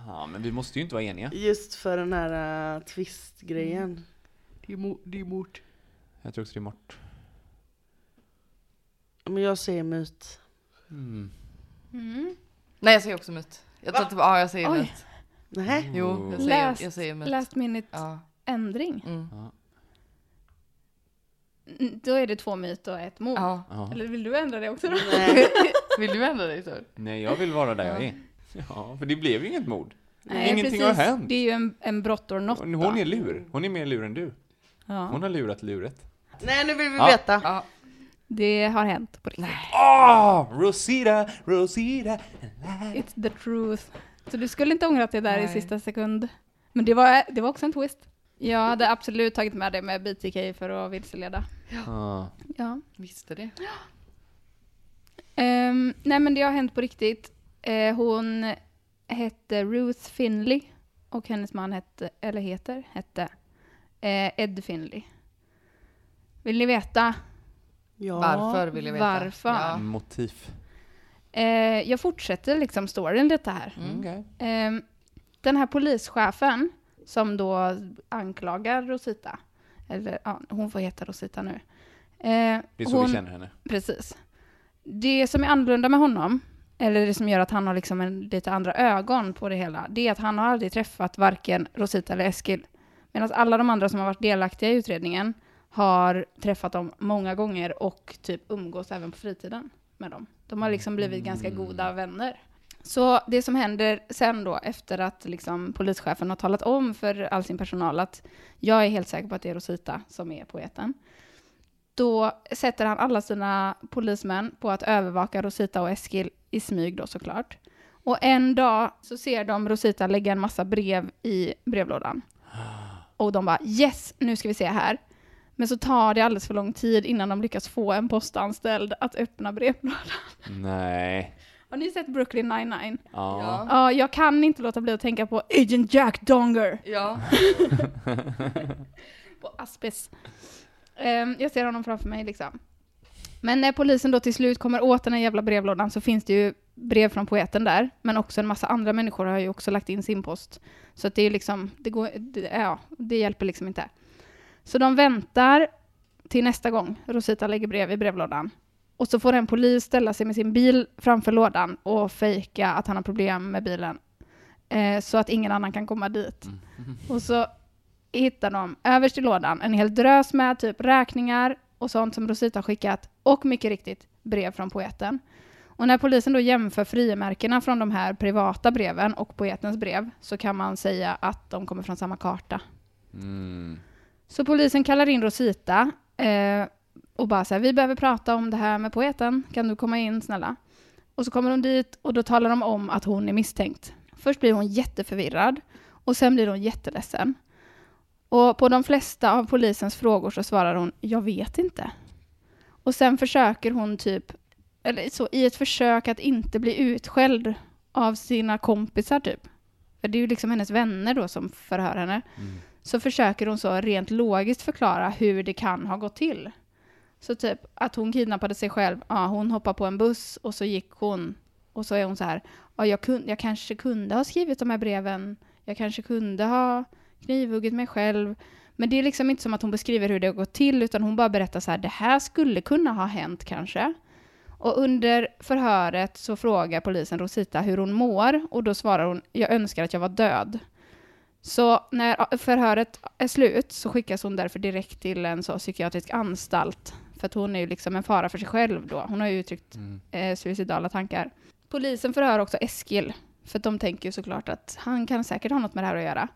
Ja, men vi måste ju inte vara eniga. Just för den här uh, twist-grejen. Det är mord. Det är mord. Jag tror också det är mort. Men jag säger myt. Mm. Mm. Nej jag säger också myt. Jag tar tillbaka, ja jag säger myt. Nej. Jo, jag säger, Läst, jag säger myt. last minute Ja. ändring. Mm. Mm, Då är det två myt och ett mord. ja. Ja. Eller vill du ändra det också då? Nej. *laughs* Vill du ändra dig så? Nej, jag vill vara där jag är. Ja, för det blev ju inget mord. Nej, Ingenting precis. har hänt. Det är ju en, en brott or not. Hon, är lur. Hon är mer lur än du. ja. Hon har lurat luret. Nej nu vill vi Ja. veta. Ja. Det har hänt på riktigt. Ah, Rosita, Rosita. It's the truth. Så du skulle inte ångrat det där i Nej. sista sekund. Men det var, det var också en twist. Jag hade absolut tagit med det med BTK för att vilseleda. Ah. Ja. Visste det. Ehm, nej men det har hänt på riktigt. Eh, hon hette Ruth Finley och hennes man hette, eller heter, hette eh, Ed Finley. Vill ni veta? Ja. Varför vill jag veta? Varför? Ja. Motiv. Eh, jag fortsätter liksom storyn lite här. Mm. Okej. Ehm, den här polischefen som då anklagar Rosita, eller ja, hon får heta Rosita nu. Eh, Det är så hon, vi känner henne. Precis. Det som är annorlunda med honom, eller det som gör att han har liksom en, lite andra ögon på det hela, det är att han har aldrig träffat varken Rosita eller Eskil. Medan alla de andra som har varit delaktiga i utredningen har träffat dem många gånger och typ umgås även på fritiden med dem. De har liksom blivit ganska goda vänner. Så det som händer sen då, efter att liksom polischefen har talat om för all sin personal att jag är helt säker på att det är Rosita som är poeten, då sätter han alla sina polismän på att övervaka Rosita och Eskil i smyg då såklart. Och en dag så ser de Rosita lägga en massa brev i brevlådan. *gasps* Och de bara yes, nu ska vi se här. Men så tar det alldeles för lång tid innan de lyckas få en postanställd att öppna brevlådan. Nej. Har ni sett Brooklyn 99? Ja. Ja. Ja, jag kan inte låta bli att tänka på Agent Jack Donger Ja. *laughs* på Aspis. Ehm, jag ser honom framför mig liksom. Men när polisen då till slut kommer åt den här jävla brevlådan så finns det ju brev från poeten där, men också en massa andra människor har ju också lagt in sin post. Så att det är liksom, det går, det, ja, det hjälper liksom inte. Så de väntar till nästa gång Rosita lägger brev i brevlådan. Och så får en polis ställa sig med sin bil framför lådan och fejka att han har problem med bilen. Eh, så att ingen annan kan komma dit. Och så hittar de överst i lådan en hel drös med typ räkningar och sånt som Rosita har skickat och mycket riktigt brev från poeten. Och när polisen då jämför frimärkena från de här privata breven och poetens brev så kan man säga att de kommer från samma karta. Mm. Så polisen kallar in Rosita eh, och bara så här, vi behöver prata om det här med poeten, kan du komma in snälla? Och så kommer de dit och då talar de om att hon är misstänkt. Först blir hon jätteförvirrad och sen blir hon jätteledsen. Och på de flesta av polisens frågor så svarar hon, jag vet inte. Och sen försöker hon typ, eller så i ett försök att inte bli utskälld av sina kompisar typ. För det är ju liksom hennes vänner då som förhör henne mm så försöker hon så rent logiskt förklara hur det kan ha gått till. Så typ att hon kidnappade sig själv, ja hon hoppade på en buss och så gick hon och så är hon så här, ja jag, kun, jag kanske kunde ha skrivit de här breven, jag kanske kunde ha knivhuggit mig själv, Men det är liksom inte som att hon beskriver hur det har gått till, utan hon bara berättar så här, det här skulle kunna ha hänt kanske. Och under förhöret så frågar polisen Rosita hur hon mår och då svarar hon, jag önskar att jag var död. Så när förhöret är slut så skickas hon därför direkt till en så psykiatrisk anstalt. För att hon är ju liksom en fara för sig själv då. Hon har ju uttryckt eh, suicidala tankar. Polisen förhör också Eskil. För de tänker ju såklart att han kan säkert ha något med det här att göra.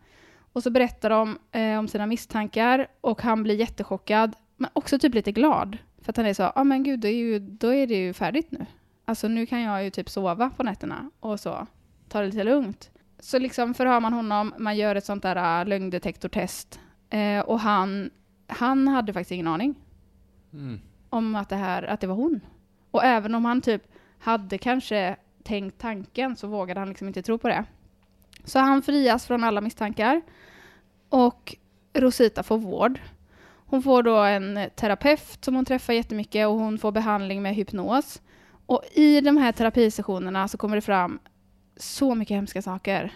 Och så berättar de eh, om sina misstankar och han blir jättechockad. Men också typ lite glad. För att han är så, ja ah, men gud, då är, ju, då är det ju färdigt nu. Alltså nu kan jag ju typ sova på nätterna och så. Ta det lite lugnt. Så liksom förhör man honom, man gör ett sånt där uh, lögndetektortest. Eh, och han, han hade faktiskt ingen aning Mm. om att det, här, att det var hon. Och även om han typ hade kanske tänkt tanken så vågade han liksom inte tro på det. Så han frias från alla misstankar. Och Rosita får vård. Hon får då en terapeut som hon träffar jättemycket och hon får behandling med hypnos. Och i de här terapisessionerna så kommer det fram så mycket hemska saker.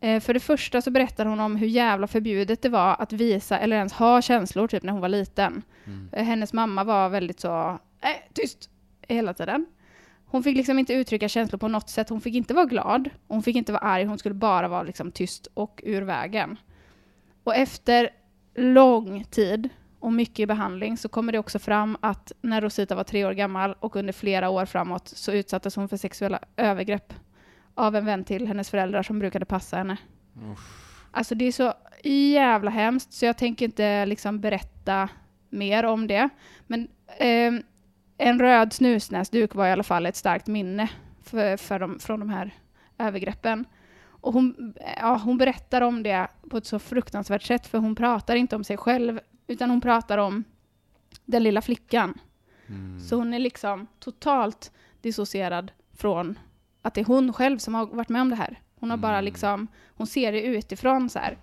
Eh, för det första så berättar hon om hur jävla förbjudet det var att visa eller ens ha känslor typ när hon var liten. Eh, Hennes mamma var väldigt så, äh, tyst, hela tiden. Hon fick liksom inte uttrycka känslor på något sätt. Hon fick inte vara glad, hon fick inte vara arg, hon skulle bara vara liksom tyst och ur vägen. Och efter lång tid och mycket behandling så kommer det också fram att när Rosita var tre år gammal och under flera år framåt så utsattes hon för sexuella övergrepp av en vän till hennes föräldrar som brukade passa henne. Alltså det är så jävla hemskt så jag tänker inte liksom berätta mer om det. Men ehm, en röd snusnäsduk var i alla fall ett starkt minne för, för de, från de här övergreppen. Och hon, ja, hon berättar om det på ett så fruktansvärt sätt för hon pratar inte om sig själv utan hon pratar om den lilla flickan. Så hon är liksom totalt dissocierad från att det är hon själv som har varit med om det här. Hon har bara liksom, hon ser det utifrån så här.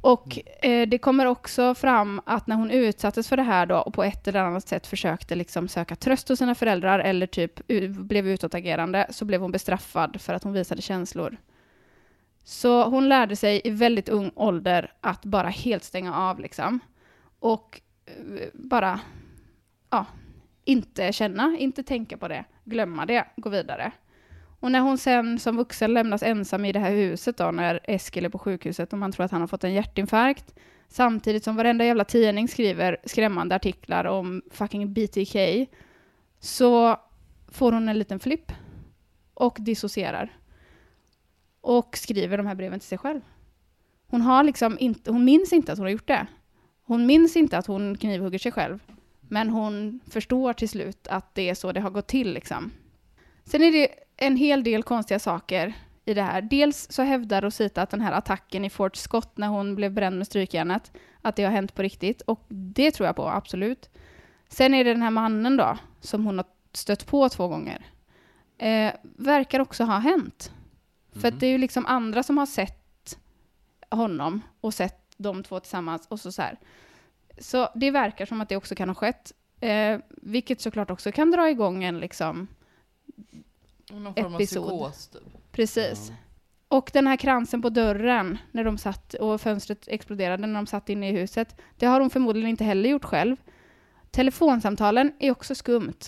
Och eh, det kommer också fram att när hon utsattes för det här då och på ett eller annat sätt försökte liksom söka tröst hos sina föräldrar eller typ blev utåtagerande så blev hon bestraffad för att hon visade känslor. Så hon lärde sig i väldigt ung ålder att bara helt stänga av liksom. Och eh, bara, ja, inte känna, inte tänka på det, glömma det, gå vidare. Och när hon sen som vuxen lämnas ensam i det här huset då, när Eskil är på sjukhuset och man tror att han har fått en hjärtinfarkt, samtidigt som varenda jävla tidning skriver skrämmande artiklar om fucking BTK, så får hon en liten flipp och dissocierar. Och skriver de här breven till sig själv. Hon har liksom inte, hon minns inte att hon har gjort det. Hon minns inte att hon knivhugger sig själv. Men hon förstår till slut att det är så det har gått till liksom. Sen är det en hel del konstiga saker i det här. Dels så hävdar Rosita att den här attacken i Fort Scott när hon blev bränd med strykjärnet, att det har hänt på riktigt. Och det tror jag på, absolut. Sen är det den här mannen då, som hon har stött på två gånger. Eh, verkar också ha hänt. För att det är ju liksom andra som har sett honom och sett de två tillsammans och så, så här. Så det verkar som att det också kan ha skett. Eh, vilket såklart också kan dra igång en liksom Någon form av Episod. psykos typ. Precis. Och den här kransen på dörren när de satt och fönstret exploderade när de satt inne i huset. Det har hon förmodligen inte heller gjort själv. Telefonsamtalen är också skumt.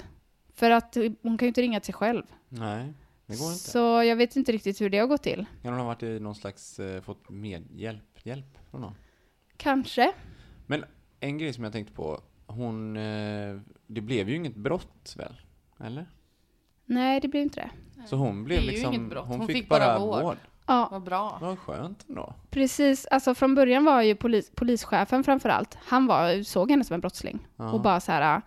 För att hon kan ju inte ringa till sig själv. Nej, det går inte. Så jag vet inte riktigt hur det har gått till. Kan hon ha varit i någon slags, eh, fått medhjälp, hjälp från någon? Kanske. Men en grej som jag tänkte på, hon, eh, det blev ju inget brott väl? Eller? Nej, det blir inte det. Så hon blev Det är ju liksom, inget brott. hon, Hon fick, fick bara bara vård. vård. Ja, Vad bra. Vad skönt ändå. precis. Alltså från början var ju polis, polischefen framför allt, han var, såg henne som en brottsling. Ja. Och bara så här,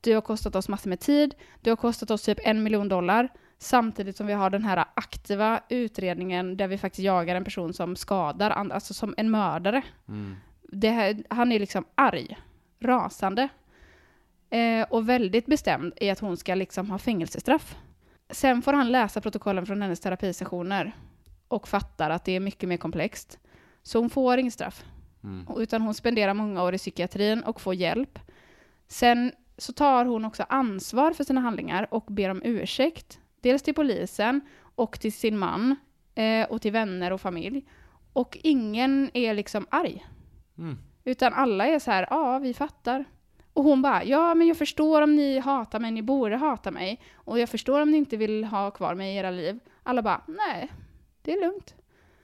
du har kostat oss massor med tid, du har kostat oss typ en miljon dollar, samtidigt som vi har den här aktiva utredningen där vi faktiskt jagar en person som skadar andra, alltså som en mördare. Mm. Här, han är liksom arg, rasande. Eh, och väldigt bestämd i att hon ska liksom ha fängelsestraff. Sen får han läsa protokollen från hennes terapisessioner och fattar att det är mycket mer komplext. Så hon får inget straff. Mm. Utan hon spenderar många år i psykiatrin och får hjälp. Sen så tar hon också ansvar för sina handlingar och ber om ursäkt. Dels till polisen och till sin man eh, och till vänner och familj. Och ingen är liksom arg. Mm. Utan alla är så här, ja vi fattar. Och hon bara, ja men jag förstår om ni hatar mig, ni borde hata mig. Och jag förstår om ni inte vill ha kvar mig i era liv. Alla bara, nej, det är lugnt.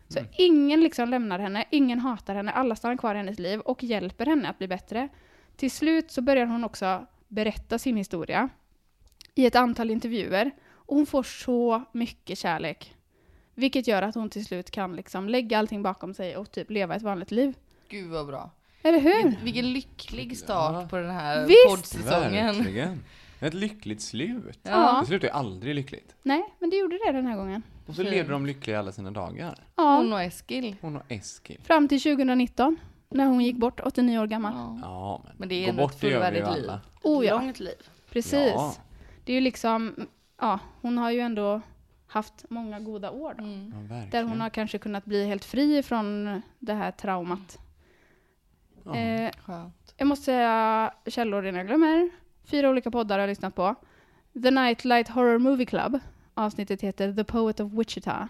Så Mm. ingen liksom lämnar henne, ingen hatar henne, alla stannar kvar i hennes liv och hjälper henne att bli bättre. Till slut så börjar hon också berätta sin historia i ett antal intervjuer. Och hon får så mycket kärlek. Vilket gör att hon till slut kan liksom lägga allting bakom sig och typ leva ett vanligt liv. Gud vad bra. Eller hur? Vilken, vilken lycklig start Ja. på den här Visst! poddsäsongen. Verkligen. Ett lyckligt slut. Ja. Det slutar ju aldrig lyckligt. Nej, men det gjorde det den här gången. Och så lever de lyckliga alla sina dagar. Ja, Hon och Eskil. Hon och Eskil. fram till 2019. När hon gick bort, 89 år gammal. Ja. Ja, men, Men det är gå bort ett det gör vi ju fullvärdigt liv. alla. Oh ja, Långt liv. precis. Ja. Det är ju liksom, ja, hon har ju ändå haft många goda år då. Mm. Ja. Där hon har kanske kunnat bli helt fri från det här traumat. Ja. Eh, jag måste säga källor innan jag glömmer. Fyra olika poddar har jag lyssnat på. The Nightlight Horror Movie Club. Avsnittet heter The Poet of Wichita.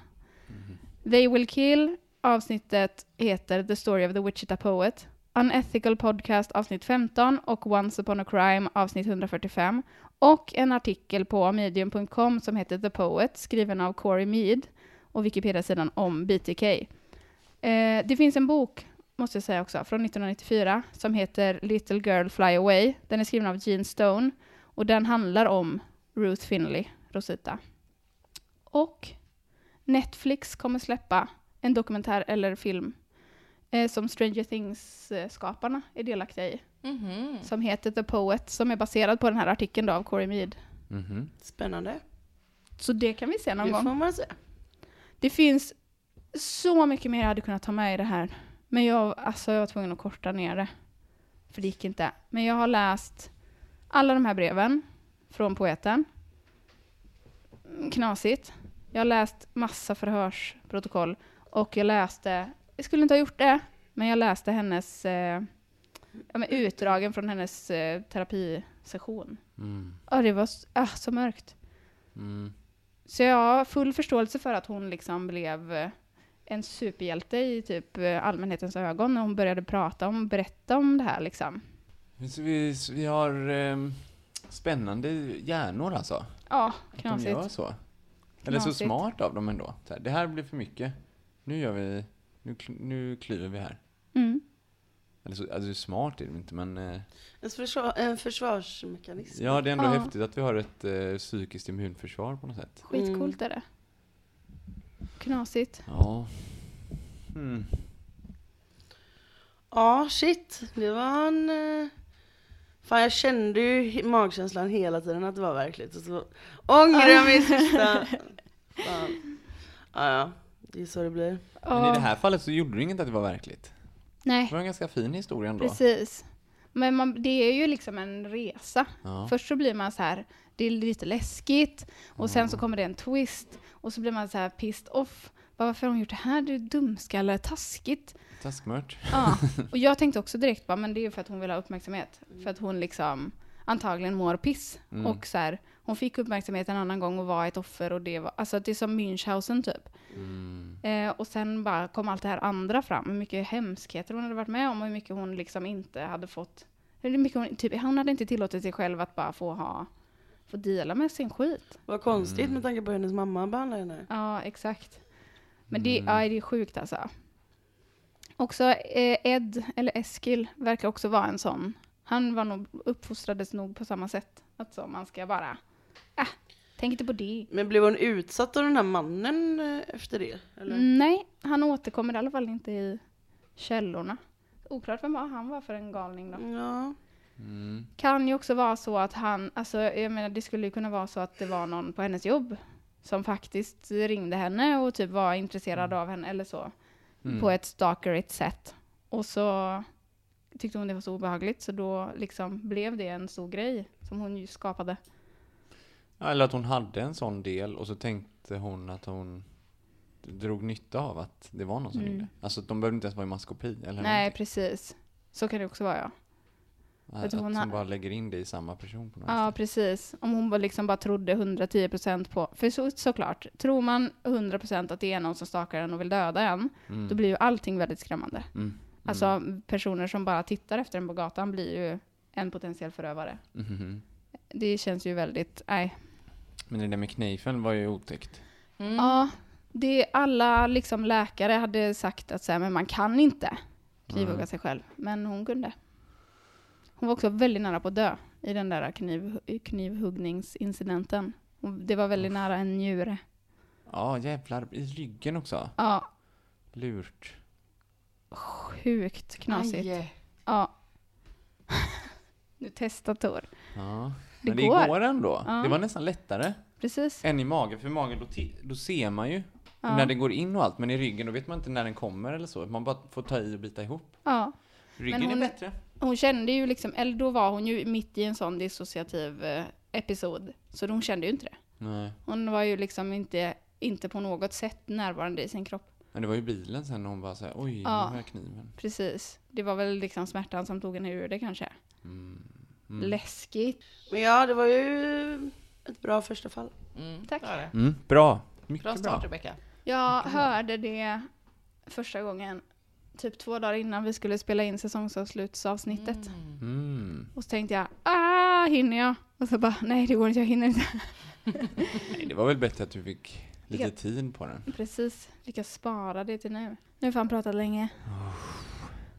They Will Kill. Avsnittet heter The Story of the Wichita Poet. Unethical Podcast avsnitt 15 och Once upon a crime avsnitt 145. Och en artikel på medium.com som heter The Poet skriven av Corey Mead och Wikipedia-sidan om BTK. Eh, det finns en bok, måste jag säga också, från 1994 som heter Little Girl Fly Away. Den är skriven av Gene Stone och den handlar om Ruth Finley, Rosita. Och Netflix kommer släppa en dokumentär eller film eh, som Stranger Things-skaparna är delaktiga i. Mhm. Som heter The Poet, som är baserad på den här artikeln då av Corey Mead. Mhm. Spännande. Så det kan vi se någon Det gång. får man se. Det finns så mycket mer jag hade kunnat ta med i det här. Men jag, alltså jag var tvungen att korta ner det. För det gick inte. Men jag har läst alla de här breven från poeten. Knasigt. Jag har läst massa förhörsprotokoll. Och jag läste, jag skulle inte ha gjort det, men jag läste hennes eh, ja, utdragen från hennes eh, terapisession. Mm. Ja, det var ah, så mörkt. Mm. Så jag har full förståelse för att hon liksom blev eh, en superhjälte i typ eh, allmänhetens ögon när hon började prata om, berätta om det här liksom. Så vi, så vi har ehm, spännande hjärnor alltså. Ja, Att de gör knasigt. så. Eller så Knasigt. smart av dem ändå. Så här, det här blir för mycket. Nu gör vi, nu, nu klyver vi här. Mm. Eller så, alltså smart är det inte men eh, En, försvar, en försvarsmekanism. ja det är ändå Ja. häftigt att vi har ett eh, psykiskt immunförsvar på något sätt. Skitcoolt är det. Knasigt. Ja. Mm. Ja, shit. Det var en... eh, Fan, jag kände ju magkänslan hela tiden att det var verkligt. Och så ångrar jag mig i sista... *laughs* Fan. Ja, ja. Det är så det blir. Men i det här fallet så gjorde det inget att det var verkligt. Nej, Det var en ganska fin historia ändå. precis. Men man, det är ju liksom en resa. Ja. Först så blir man så här, det är lite läskigt. Och sen så kommer det en twist. Och så blir man så här pissed off. Varför har hon gjort det här? Det är dumskalle, taskigt. Taskmört. Ja, *laughs* och jag tänkte också direkt bara, men det är ju för att hon vill ha uppmärksamhet. För att hon liksom antagligen mår piss. Mm. Och så här, hon fick uppmärksamhet en annan gång och var ett offer och det var, alltså det är som Münchhausen typ. Mm. Eh, och sen bara kom allt det här andra fram, hur mycket hemskheter hon hade varit med om och hur mycket hon liksom inte hade fått, hur mycket hon, typ, hon hade inte tillåtit sig själv att bara få ha, få dela med sin skit. Vad konstigt Mm. med tanke på hur hennes mamma behandlar henne. Ja, exakt. Men det, Mm. ja, det är sjukt alltså. Också eh, Ed, eller Eskil, verkar också vara en sån. Han var nog, uppfostrades nog på samma sätt. Att så, man ska bara, äh, tänk inte på det. Men blev hon utsatt av den här mannen eh, efter det? Eller? Mm, nej, han återkommer i alla fall inte i källorna. Oklart vem var han var för en galning då. Ja. Mm. Kan ju också vara så att han, alltså jag menar det skulle ju kunna vara så att det var någon på hennes jobb som faktiskt ringde henne och typ var intresserad av henne eller så. Mm. På ett stalkerigt sätt. Och så tyckte hon det var så obehagligt så då liksom blev det en stor grej som hon ju skapade. Eller att hon hade en sån del och så tänkte hon att hon drog nytta av att det var någon som Mm. ringde. Alltså de behövde inte ens vara i maskopi eller Nej, någonting. precis. Så kan det också vara ja. Att, att hon hon bara lägger in det i samma person på något Ja, sätt. precis. Om hon bara liksom bara trodde 110% på... För så, såklart, tror man 100% att det är någon som stakar en och vill döda en, Mm. då blir ju allting väldigt skrämmande. Mm. Alltså personer som bara tittar efter en på gatan blir ju en potentiell förövare. Mhm. Det känns ju väldigt, nej. Men det där med kniven var ju otäckt. Mm. Ja, det, alla liksom läkare hade sagt att så här, men man kan inte knivhugga sig själv. Men hon kunde. Hon var också väldigt nära på att dö i den där kniv, knivhuggningsincidenten. Det var väldigt nära en njure. Ja, jävlar. I ryggen också. Ja, Lurt. sjukt knasigt. Aj. Ja. Nu testar Tor. Ja. Det Men det går. går ändå. Ja. Det var nästan lättare Precis. än i magen. För i magen, då, då ser man ju Ja. när det går in och allt. Men i ryggen, då vet man inte när den kommer eller så. Man bara får ta i och bita ihop. Ja. Ryggen hon- är bättre. Hon kände ju liksom, eller då var hon ju mitt i en sån dissociativ eh, episod. Så hon kände ju inte det. Nej. Hon var ju liksom inte, inte på något sätt närvarande i sin kropp. Men det var ju bilen sen när hon bara såhär, oj, Ja. nu har jag kniven. Precis. Det var väl liksom smärtan som tog henne ur det kanske. Mm. Läskigt. Men ja, det var ju ett bra första fall. Mm, Tack. det det. Mm, bra. Mycket Bra bra. start Rebecka. Jag hörde det första gången typ två dagar innan vi skulle spela in säsongsavslutsavsnittet. Mm. Och så tänkte jag, ah, hinner jag? Och så bara, nej det går inte, jag hinner inte. *laughs* Nej, det var väl bättre att du fick lite Ja. tid på den. Precis, fick jag spara det till nu. Nu har fan pratat länge.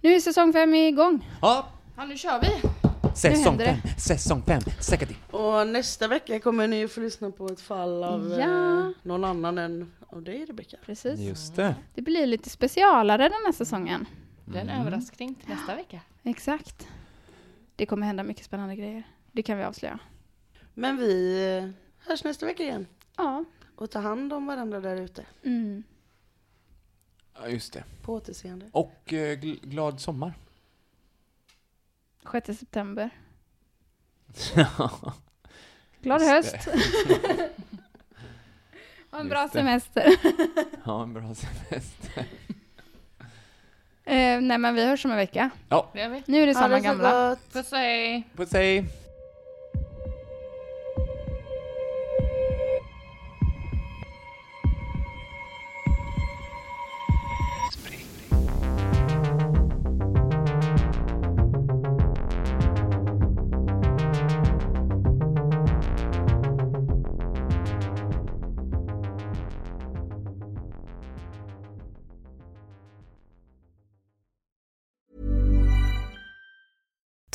Nu är säsong fem igång. Ja, Ja, nu kör vi. Säsong fem, säsong fem, säkert Och nästa vecka kommer ni få lyssna på ett fall av Ja. eh, någon annan än av dig Rebecka. Precis. Just det. Det blir lite specialare den här säsongen. Det är en Mm. överraskning till nästa vecka. Exakt. Det kommer hända mycket spännande grejer. Det kan vi avslöja. Men vi eh, hörs nästa vecka igen. Ja. Och ta hand om varandra där ute. Mm. Ja, just det. På återseende. Och eh, gl- glad sommar. 6 september. Glad Just höst. Och en bra semester. ja, en bra semester. eh, nej men vi hörs om en vecka. Ja. Nu är det Ha samma gamla. Puss hej. puss hej.